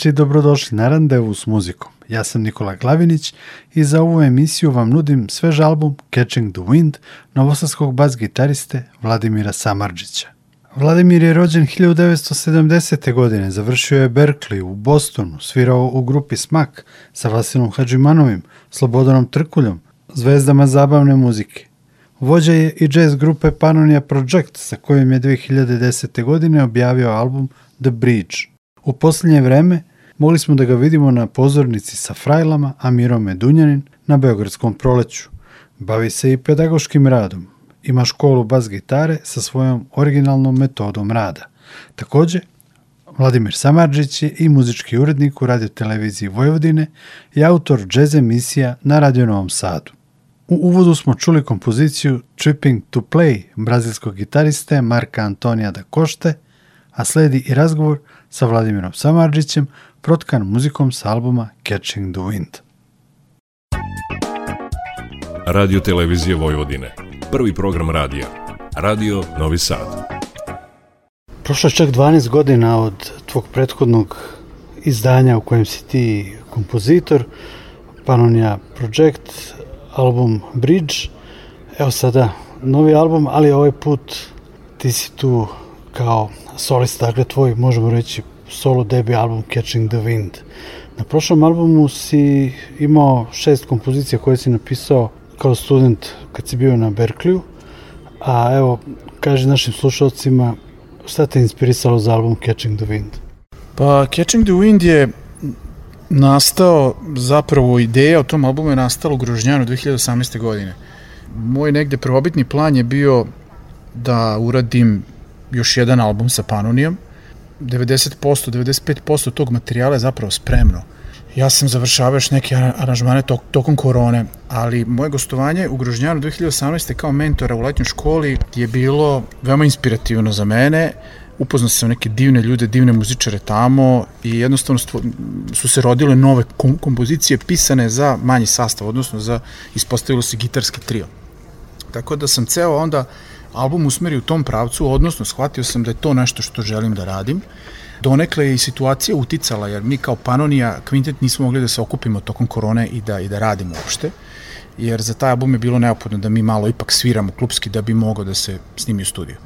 Dobroveče i dobrodošli na randevu s muzikom. Ja sam Nikola Glavinić i za ovu emisiju vam nudim svež album Catching the Wind novosadskog bas gitariste Vladimira Samarđića. Vladimir je rođen 1970. godine, završio je Berkeley u Bostonu, svirao u grupi Smak sa Vasilom Hadžimanovim, Slobodanom Trkuljom, zvezdama zabavne muzike. Vođa je i jazz grupe Panonia Project sa kojim je 2010. godine objavio album The Bridge. U posljednje vreme mogli smo da ga vidimo na pozornici sa Frajlama, a Miro Medunjanin na Beogradskom proleću. Bavi se i pedagoškim radom. Ima školu bas gitare sa svojom originalnom metodom rada. Takođe, Vladimir Samarđić je i muzički urednik u radio televiziji Vojvodine i autor džez emisija na Radio Novom Sadu. U uvodu smo čuli kompoziciju Tripping to Play brazilskog gitariste Marka Antonija da Košte, a sledi i razgovor sa Vladimirom Samarđićem, protkan muzikom sa albuma Catching the Wind. Radio Televizije Vojvodine. Prvi program radija. Radio Novi Sad. Prošlo je čak 12 godina od tvog prethodnog izdanja u kojem si ti kompozitor, Panonia Project, album Bridge. Evo sada novi album, ali ovaj put ti si tu kao solista, dakle tvoj, možemo reći, solo debi album Catching the Wind. Na prošlom albumu si imao šest kompozicija koje si napisao kao student kad si bio na Berkleyu, a evo, kaži našim slušalcima šta te inspirisalo za album Catching the Wind? Pa Catching the Wind je nastao, zapravo ideja o tom albumu je nastala u Grožnjanu 2018. godine. Moj negde prvobitni plan je bio da uradim još jedan album sa Panonijom. 90%, 95% tog materijala je zapravo spremno. Ja sam završavao još neke aranžmane tok, tokom korone, ali moje gostovanje u Grožnjanu 2018. kao mentora u letnjoj školi je bilo veoma inspirativno za mene upoznao sam neke divne ljude, divne muzičare tamo i jednostavno su se rodile nove kom kompozicije pisane za manji sastav, odnosno za ispostavilo se gitarski trio. Tako da sam ceo onda album usmerio u tom pravcu, odnosno shvatio sam da je to nešto što želim da radim. Donekle je i situacija uticala, jer mi kao Panonija Quintet nismo mogli da se okupimo tokom korone i da, i da radimo uopšte jer za taj album je bilo neophodno da mi malo ipak sviramo klubski da bi mogao da se snimi u studiju.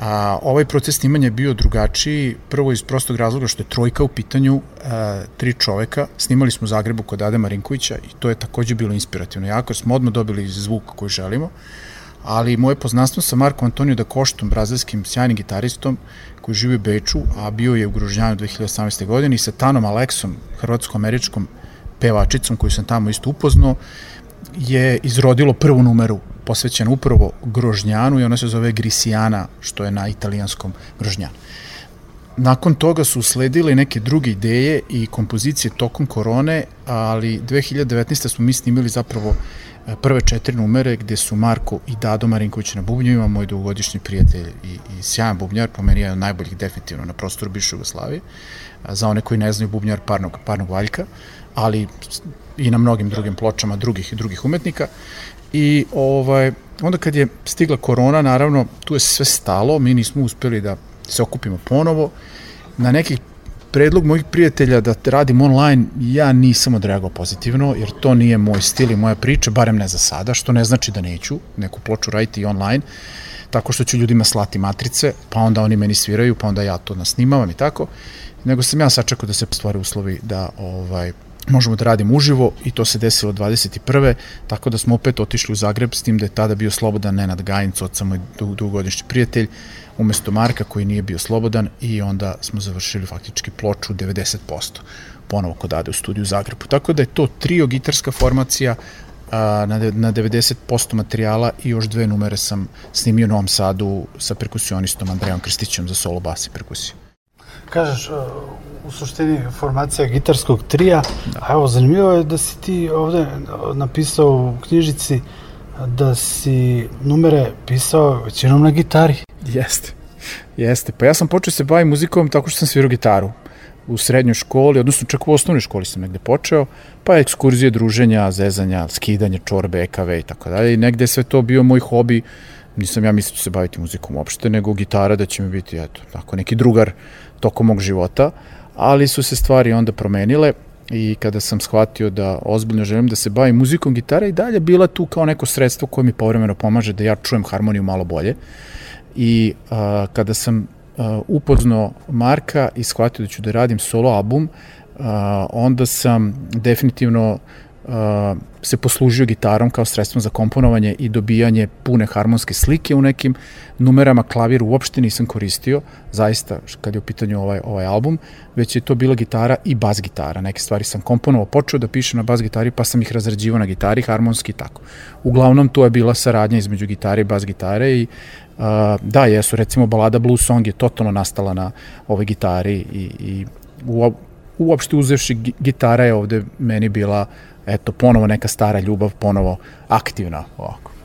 A, ovaj proces snimanja je bio drugačiji, prvo iz prostog razloga što je trojka u pitanju, a, tri čoveka, snimali smo u Zagrebu kod Ade Marinkovića i to je takođe bilo inspirativno jako, smo odmah dobili zvuk koji želimo, ali moje poznanstvo sa Markom Antonio da Koštom, brazilskim sjajnim gitaristom koji živi u Beču, a bio je u Gružnjanu 2018. godine i sa Tanom Aleksom, hrvatsko-američkom pevačicom koju sam tamo isto upoznao, je izrodilo prvu numeru posvećena upravo Grožnjanu i ona se zove Grisijana, što je na italijanskom Grožnjanu. Nakon toga su usledile neke druge ideje i kompozicije tokom korone, ali 2019. smo mi snimili zapravo prve četiri numere gde su Marko i Dado Marinković na bubnjevima, moj dugogodišnji prijatelj i, i sjajan bubnjar, po meni je najboljih definitivno na prostoru Bišu Jugoslavije, za one koji ne znaju bubnjar parnog, parnog valjka, ali i na mnogim drugim pločama drugih i drugih umetnika. I ovaj, onda kad je stigla korona, naravno, tu je sve stalo, mi nismo uspeli da se okupimo ponovo. Na nekih predlog mojih prijatelja da radim online, ja nisam odreagao pozitivno, jer to nije moj stil i moja priča, barem ne za sada, što ne znači da neću neku ploču raditi online, tako što ću ljudima slati matrice, pa onda oni meni sviraju, pa onda ja to nasnimavam i tako, nego sam ja sačekao da se stvore uslovi da ovaj, možemo da radimo uživo i to se desilo 21. Tako da smo opet otišli u Zagreb s tim da je tada bio slobodan Nenad Gajinc, od moj dugogodišnji prijatelj, umesto Marka koji nije bio slobodan i onda smo završili faktički ploču 90% ponovo kod Ade u studiju u Zagrebu. Tako da je to trio gitarska formacija na, na 90% materijala i još dve numere sam snimio u Novom Sadu sa perkusionistom Andrejom Krstićem za solo bas i perkusiju. Kažeš, u suštini formacija gitarskog trija, da. a evo zanimljivo je da si ti ovde napisao u knjižici da si numere pisao većinom na gitari. Jeste, jeste. Pa ja sam počeo se baviti muzikom tako što sam svirao gitaru u srednjoj školi, odnosno čak u osnovnoj školi sam negde počeo, pa ekskurzije, druženja, zezanja, skidanje, čorbe, EKV i tako dalje. I negde sve to bio moj hobi, nisam ja mislio da se baviti muzikom uopšte, nego gitara da će mi biti, eto, tako neki drugar tokom mog života, ali su se stvari onda promenile i kada sam shvatio da ozbiljno želim da se bavim muzikom, gitara i dalje bila tu kao neko sredstvo koje mi povremeno pomaže da ja čujem harmoniju malo bolje. I a, kada sam a, upoznao Marka i shvatio da ću da radim solo album, a, onda sam definitivno uh, se poslužio gitarom kao sredstvom za komponovanje i dobijanje pune harmonske slike u nekim numerama klavir uopšte nisam koristio, zaista kad je u pitanju ovaj, ovaj album, već je to bila gitara i bas gitara. Neke stvari sam komponovao, počeo da pišem na bas gitari pa sam ih razrađivao na gitari, harmonski i tako. Uglavnom to je bila saradnja između gitare i bas gitare i uh, da, jesu, recimo balada Blue Song je totalno nastala na ovoj gitari i, i u, uopšte uzevši gitara je ovde meni bila uh, eto, ponovo neka stara ljubav, ponovo aktivna ovako.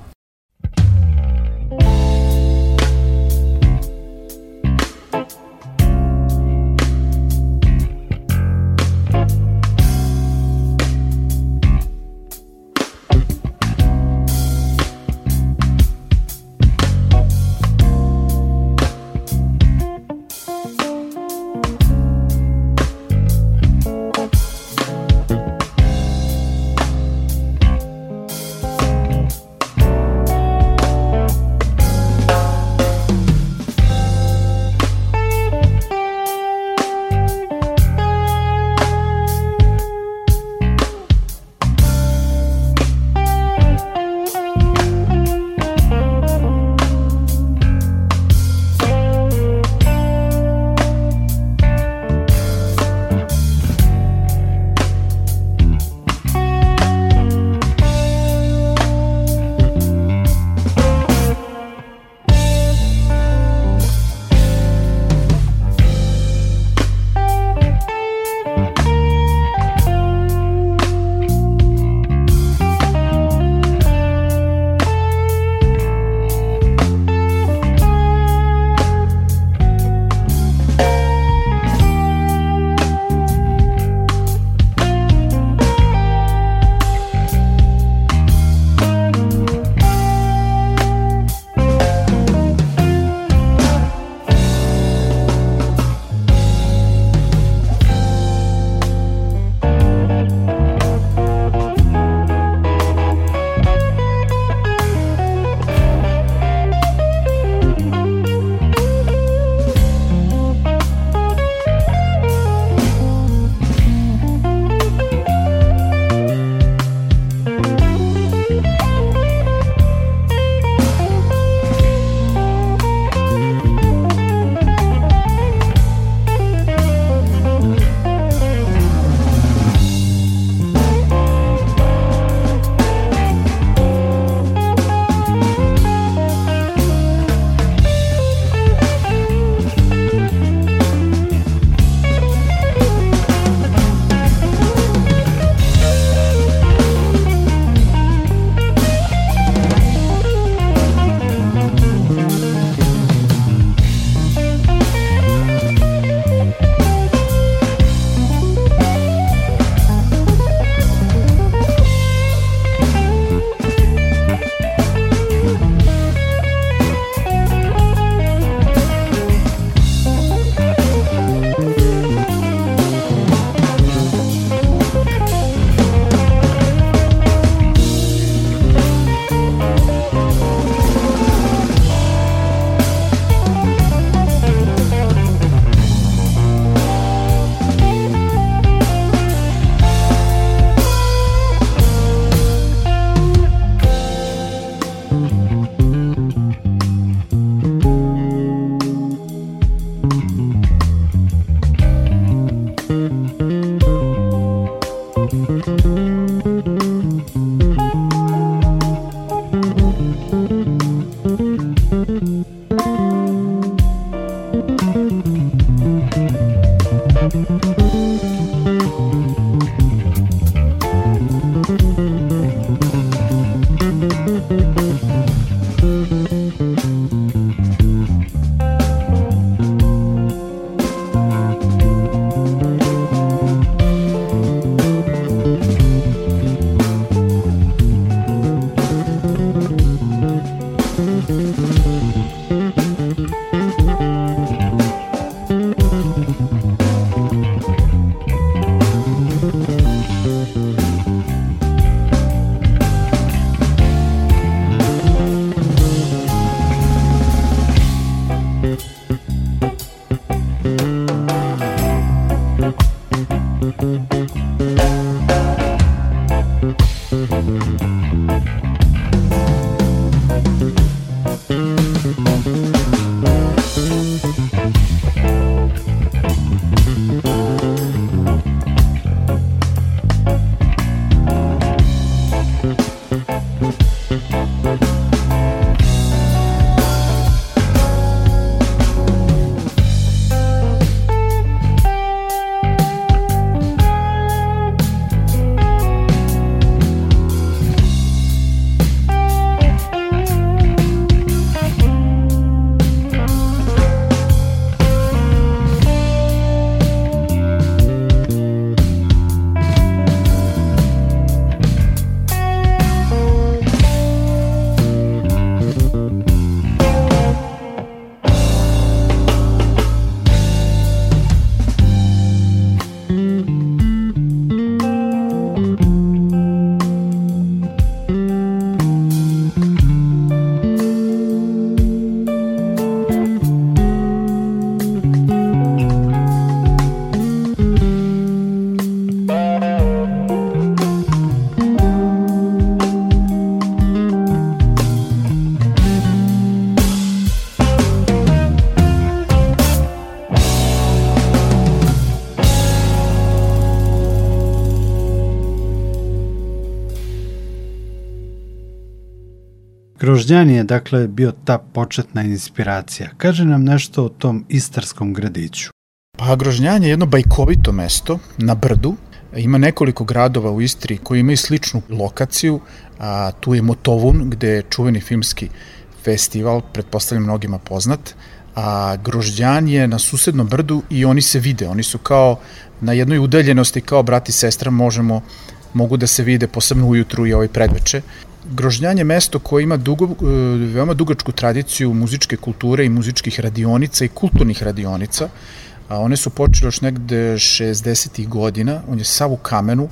Grožnjan je dakle bio ta početna inspiracija. Kaže nam nešto o tom istarskom gradiću. Pa Grožnjan je jedno bajkovito mesto na brdu. Ima nekoliko gradova u Istri koji imaju sličnu lokaciju. A, tu je Motovun gde je čuveni filmski festival, pretpostavljam mnogima poznat. A Grožđan je na susednom brdu i oni se vide. Oni su kao na jednoj udaljenosti kao brat i sestra možemo mogu da se vide posebno ujutru i ovaj predveče. Grožnjan je mesto koje ima dugo, e, veoma dugačku tradiciju muzičke kulture i muzičkih radionica i kulturnih radionica. A one su počele još negde 60. godina, on je sav u kamenu,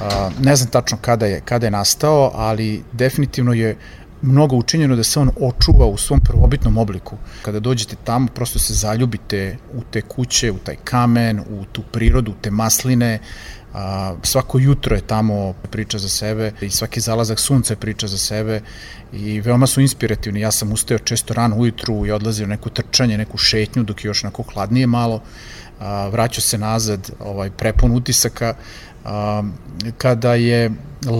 a, ne znam tačno kada je, kada je nastao, ali definitivno je mnogo učinjeno da se on očuva u svom prvobitnom obliku. Kada dođete tamo, prosto se zaljubite u te kuće, u taj kamen, u tu prirodu, u te masline, a, svako jutro je tamo priča za sebe i svaki zalazak sunca je priča za sebe i veoma su inspirativni. Ja sam ustao često rano ujutru i odlazio neku trčanje, neku šetnju dok je još onako hladnije malo, a, vraćao se nazad ovaj, prepun utisaka. A, kada je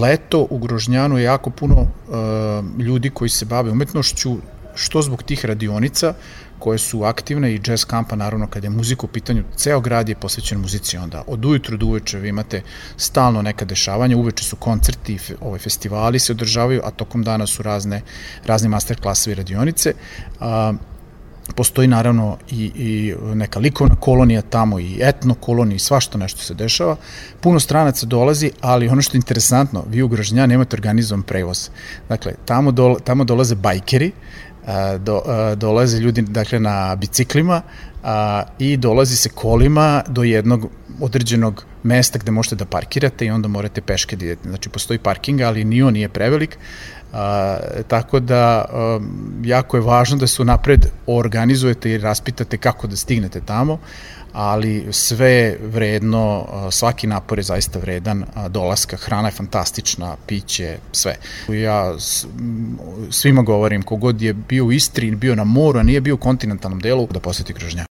leto u Grožnjanu je jako puno a, ljudi koji se bave umetnošću, što zbog tih radionica, koje su aktivne i jazz kampa, naravno, kada je muzika u pitanju, ceo grad je posvećen muzici onda. Od ujutru do uveče vi imate stalno neka dešavanja, uveče su koncerti, ove festivali se održavaju, a tokom dana su razne, razne master klasovi radionice. A, postoji naravno i, i neka likovna kolonija tamo i etno kolonija i svašta nešto se dešava. Puno stranaca dolazi, ali ono što je interesantno, vi u Gražnja nemate organizovan prevoz. Dakle, tamo, do, tamo dolaze bajkeri, do, dolaze ljudi dakle na biciklima a, i dolazi se kolima do jednog određenog mesta gde možete da parkirate i onda morate peške da idete. Znači postoji parking, ali ni on nije prevelik, a, tako da a, jako je važno da se napred organizujete i raspitate kako da stignete tamo, ali sve je vredno, svaki napor je zaista vredan, dolaska, hrana je fantastična, piće, sve. Ja svima govorim, kogod je bio u Istri, bio na moru, a nije bio u kontinentalnom delu, da poseti Krožnjak.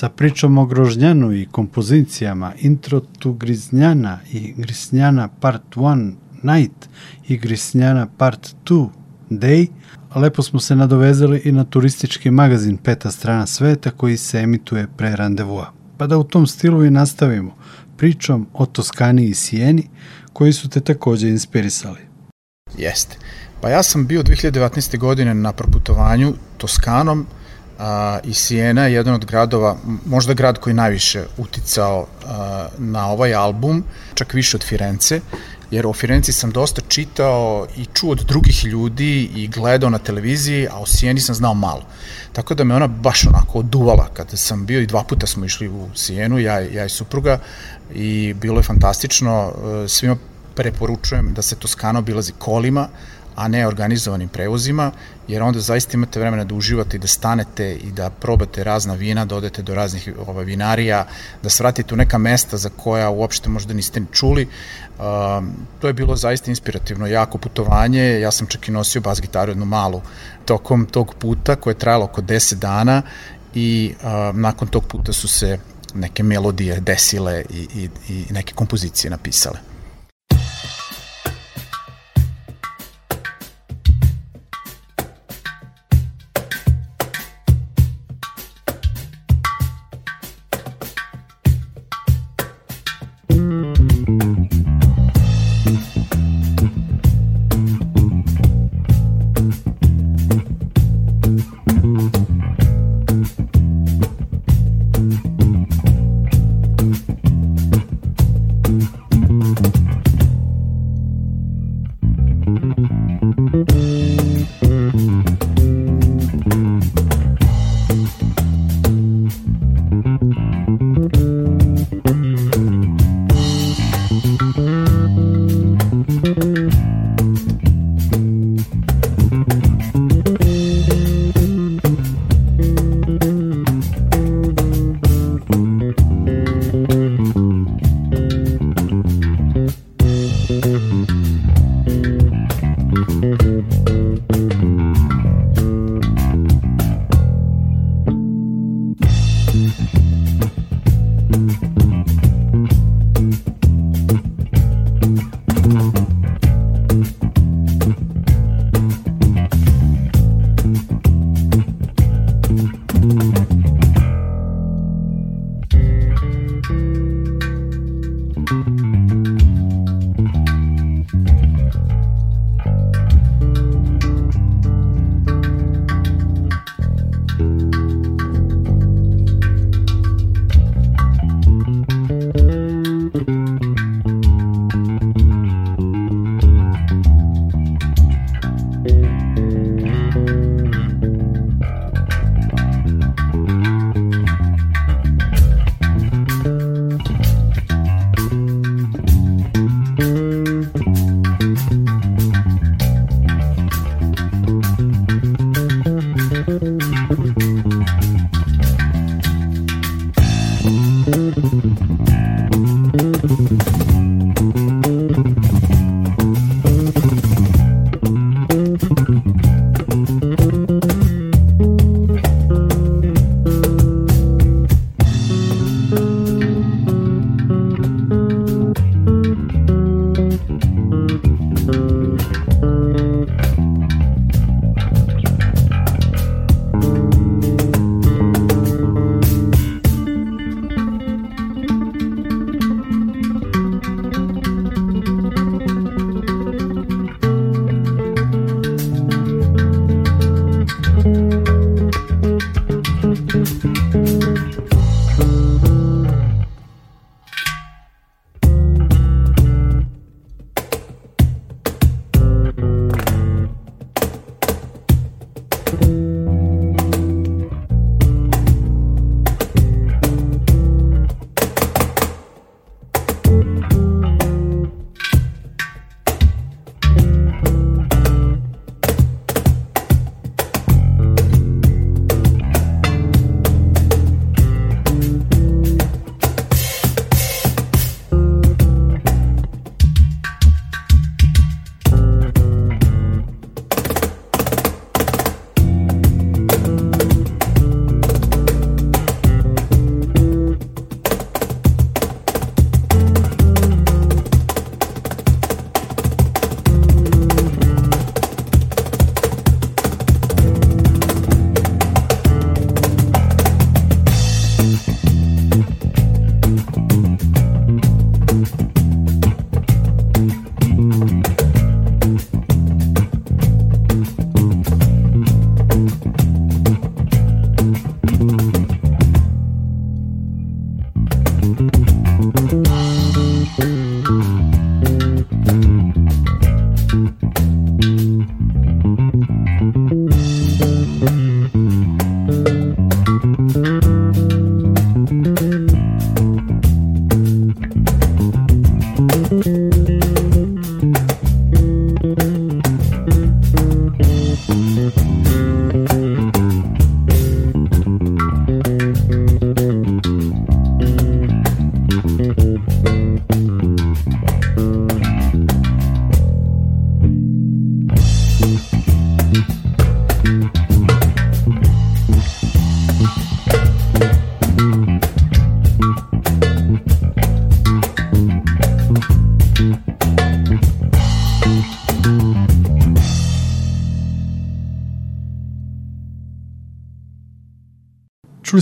Sa pričom o Grožnjanu i kompozicijama Intro to Griznjana i Grisnjana Part 1 Night i Grisnjana Part 2 Day, lepo smo se nadovezali i na turistički magazin Peta strana sveta koji se emituje pre randevua. Pa da u tom stilu i nastavimo pričom o Toskani i Sijeni koji su te takođe inspirisali. Jeste. Pa ja sam bio 2019. godine na proputovanju Toskanom a, i Sijena je jedan od gradova, možda grad koji najviše uticao a, na ovaj album, čak više od Firence, jer o Firenci sam dosta čitao i čuo od drugih ljudi i gledao na televiziji, a o Sijeni sam znao malo. Tako da me ona baš onako oduvala kada sam bio i dva puta smo išli u Sijenu, ja, ja i supruga, i bilo je fantastično. Svima preporučujem da se Toskana obilazi kolima, a ne organizovanim prevozima, jer onda zaista imate vremena da uživate i da stanete i da probate razna vina, da odete do raznih ova, vinarija, da svratite u neka mesta za koja uopšte možda niste ni čuli. Um, to je bilo zaista inspirativno, jako putovanje, ja sam čak i nosio bas gitaru jednu malu tokom tog puta koje je trajalo oko 10 dana i um, nakon tog puta su se neke melodije desile i, i, i neke kompozicije napisale.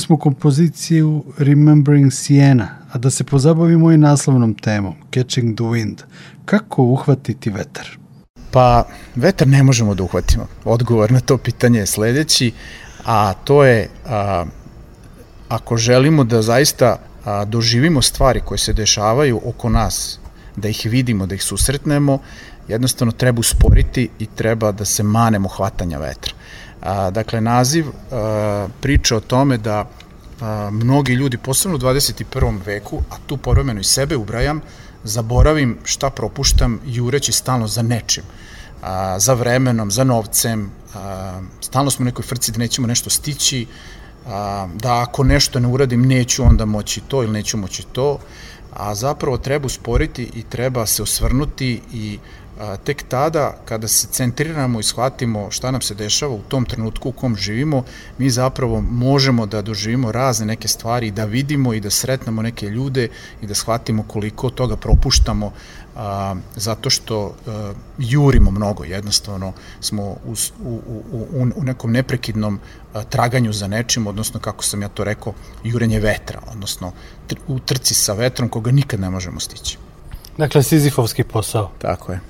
Smo kompoziciju Remembering Siena, a da se pozabavimo i naslovnom temom, Catching the Wind. Kako uhvatiti vetar? Pa, vetar ne možemo da uhvatimo. Odgovor na to pitanje je sledeći, a to je a, ako želimo da zaista a, doživimo stvari koje se dešavaju oko nas, da ih vidimo, da ih susretnemo, jednostavno treba usporiti i treba da se manemo hvatanja vetra. A, dakle, naziv a, priča o tome da a, mnogi ljudi, posebno u 21. veku, a tu povremeno i sebe ubrajam, zaboravim šta propuštam jureći stalno za nečim a, za vremenom, za novcem, a, stalno smo u nekoj frci da nećemo nešto stići, a, da ako nešto ne uradim neću onda moći to ili neću moći to, a zapravo treba usporiti i treba se osvrnuti i a, tek tada kada se centriramo i shvatimo šta nam se dešava u tom trenutku u kom živimo, mi zapravo možemo da doživimo razne neke stvari i da vidimo i da sretnemo neke ljude i da shvatimo koliko toga propuštamo a, zato što a, jurimo mnogo, jednostavno smo u, u, u, u nekom neprekidnom a, traganju za nečim, odnosno kako sam ja to rekao, jurenje vetra, odnosno tr, u trci sa vetrom koga nikad ne možemo stići. Dakle, sizifovski posao. Tako je.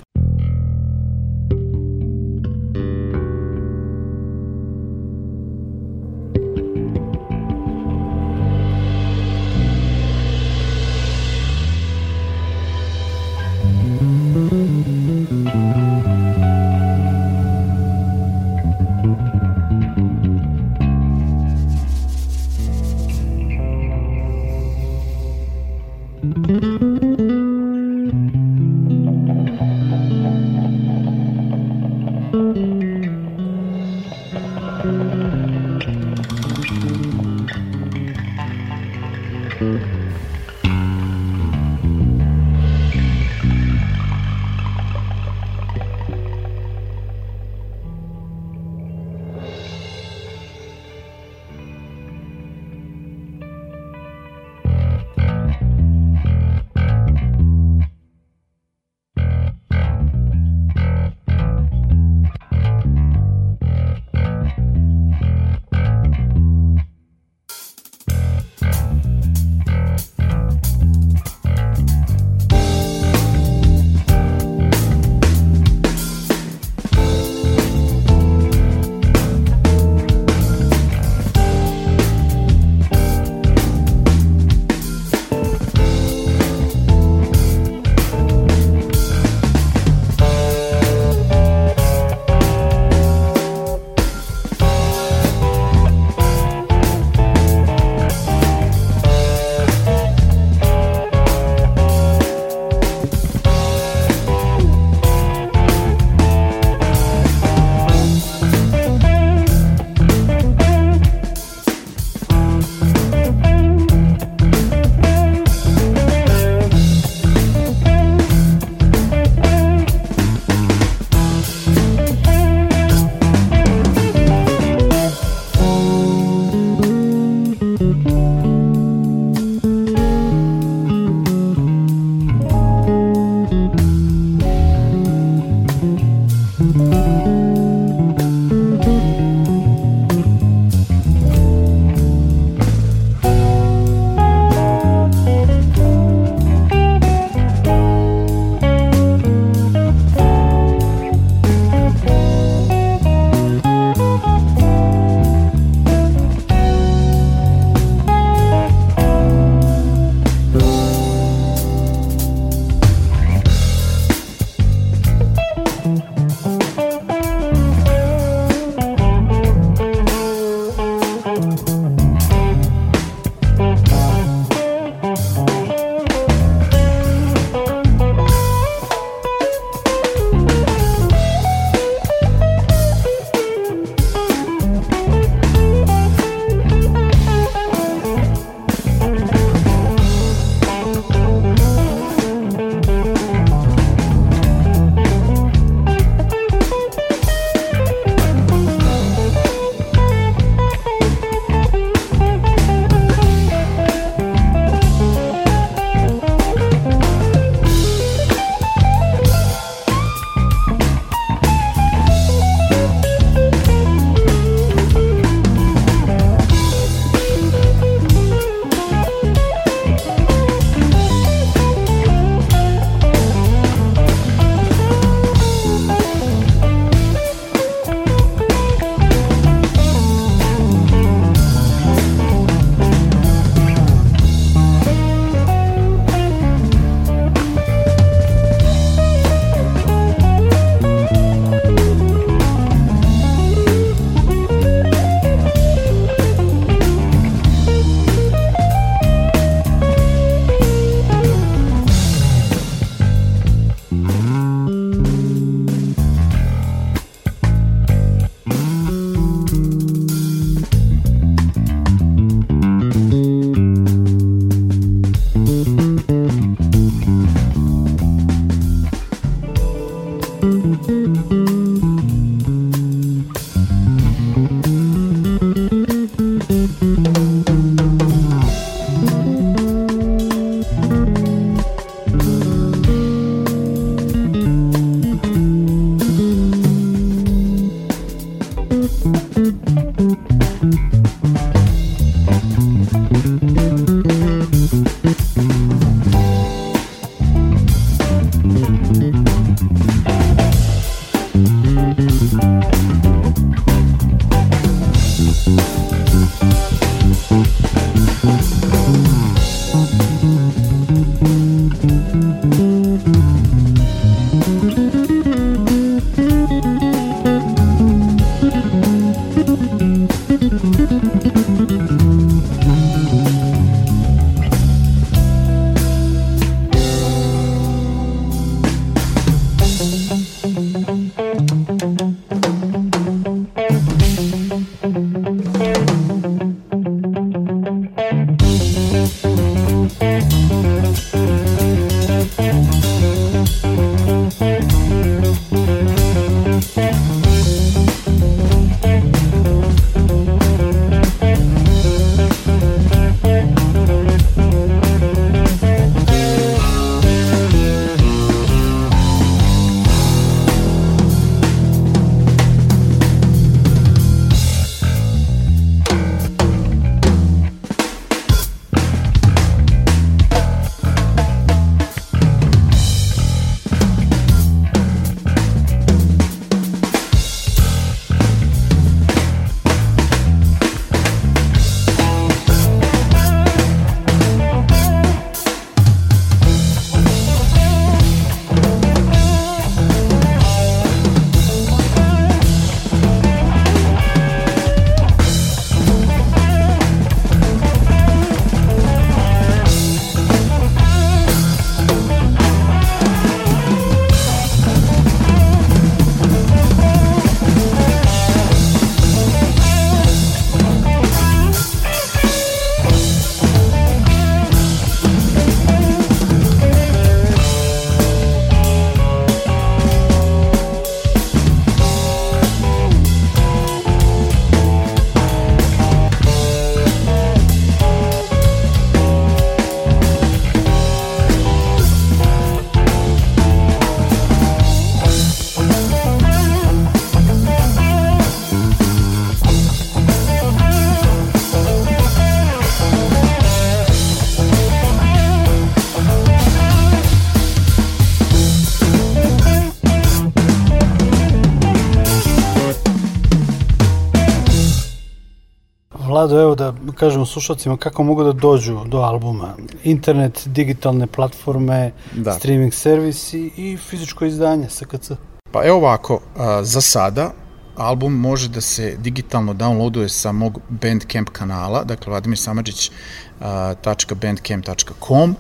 Vlado, evo da kažem slušalcima kako mogu da dođu do albuma. Internet, digitalne platforme, da. streaming servisi i fizičko izdanje SKC. Pa evo ovako, a, za sada album može da se digitalno downloaduje sa mog Bandcamp kanala, dakle vladimirsamađić.bandcamp.com.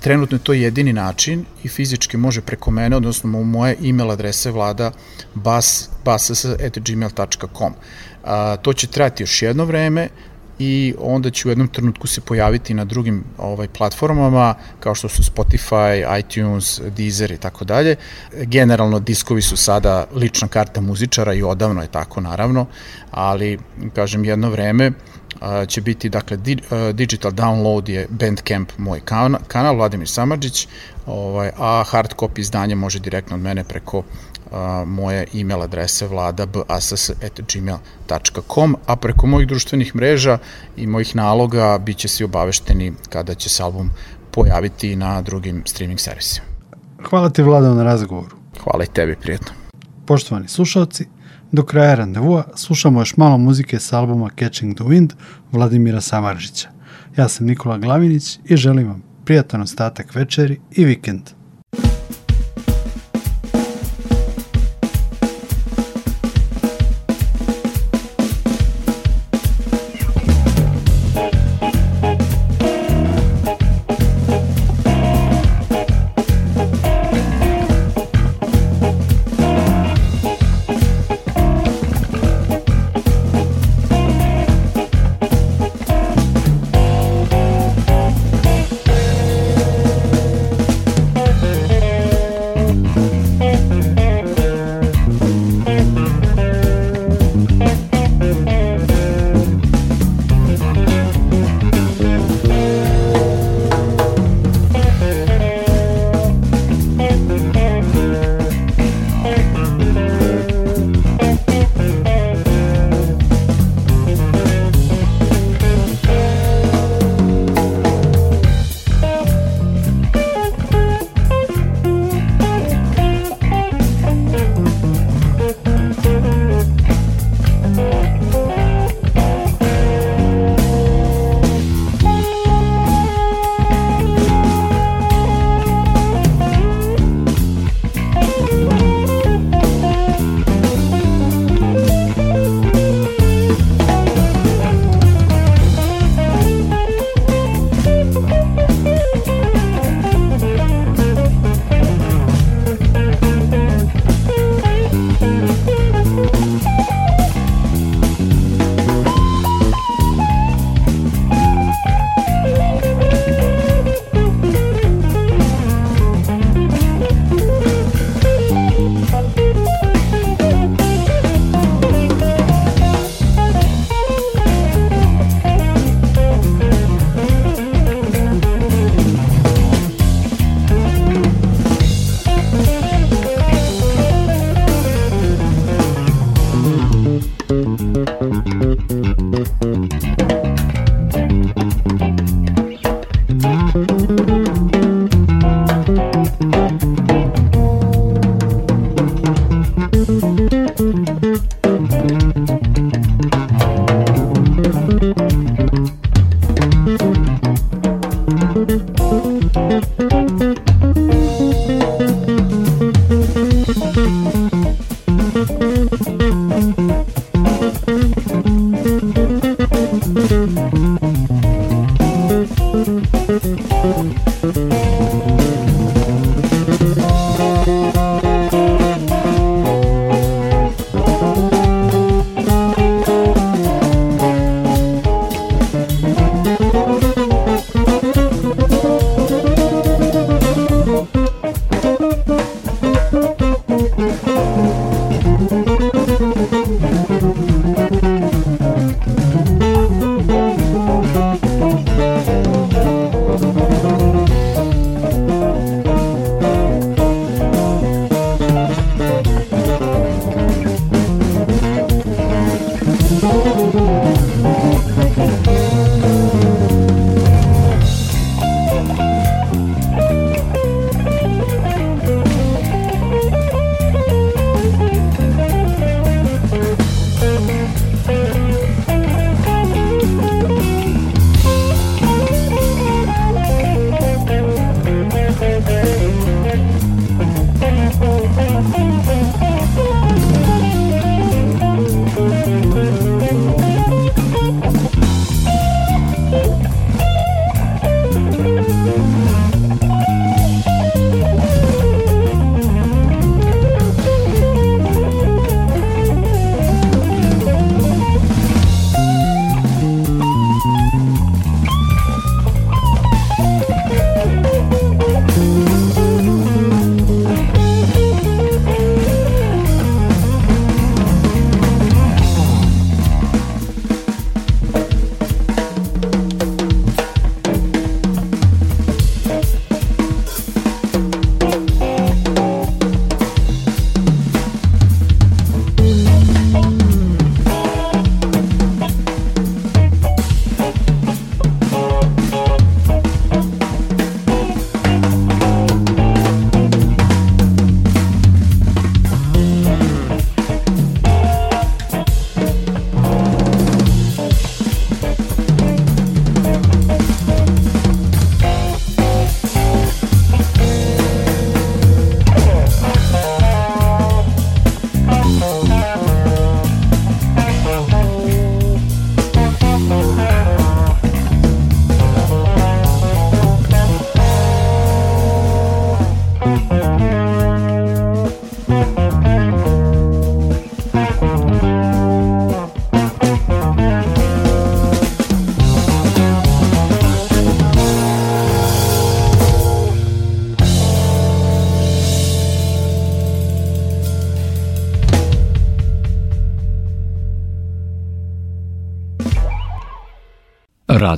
Trenutno je to jedini način i fizički može preko mene, odnosno moje email adrese vlada bas. To će trajati još jedno vreme, i onda će u jednom trenutku se pojaviti na drugim ovaj platformama kao što su Spotify, iTunes, Deezer i tako dalje. Generalno diskovi su sada lična karta muzičara i odavno je tako naravno, ali kažem jedno vreme će biti dakle di, digital download je Bandcamp moj kanal, kanal Vladimir Samarđić, ovaj a hard copy izdanje može direktno od mene preko a, moje email adrese vlada.bass.gmail.com, a preko mojih društvenih mreža i mojih naloga bit će svi obavešteni kada će se album pojaviti na drugim streaming servisima. Hvala ti Vlada na razgovoru. Hvala i tebi, prijetno. Poštovani slušalci, do kraja randevua slušamo još malo muzike s albuma Catching the Wind Vladimira Samaržića. Ja sam Nikola Glavinić i želim vam prijatan ostatak večeri i vikend.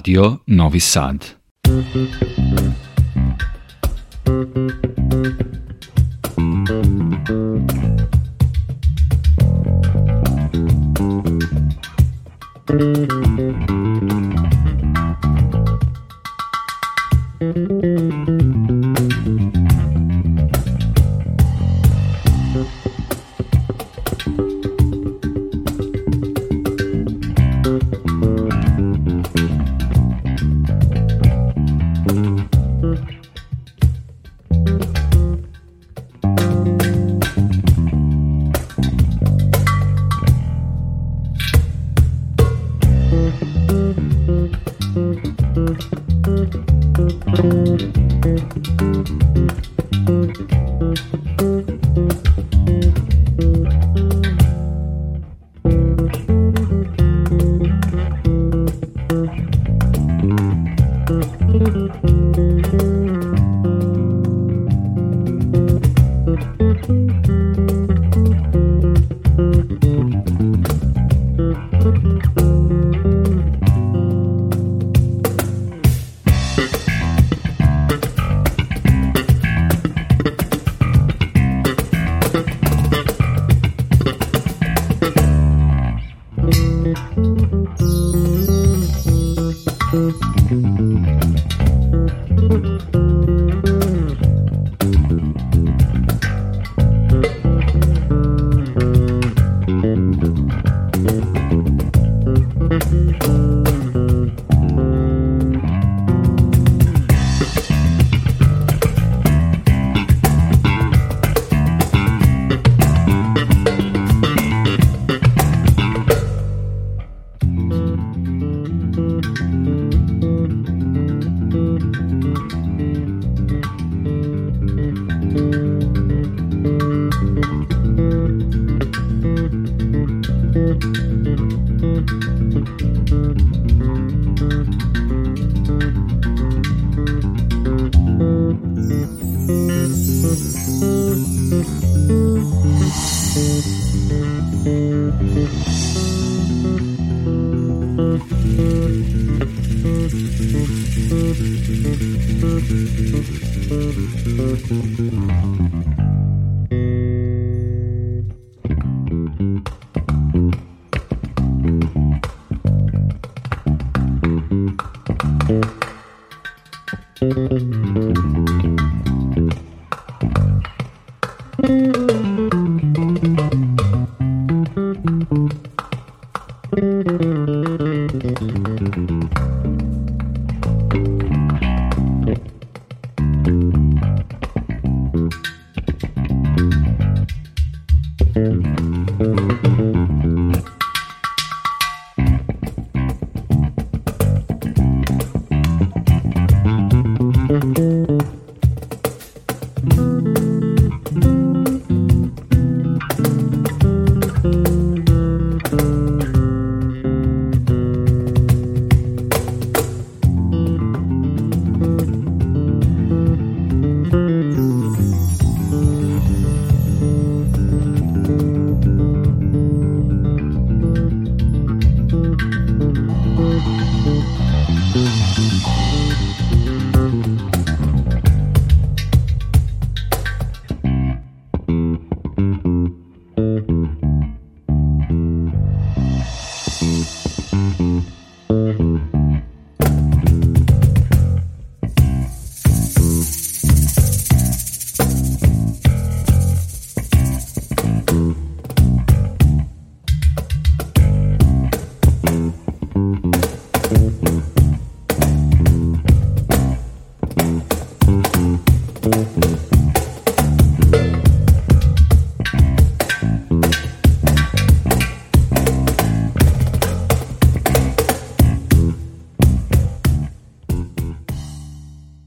Radio Novi Sad.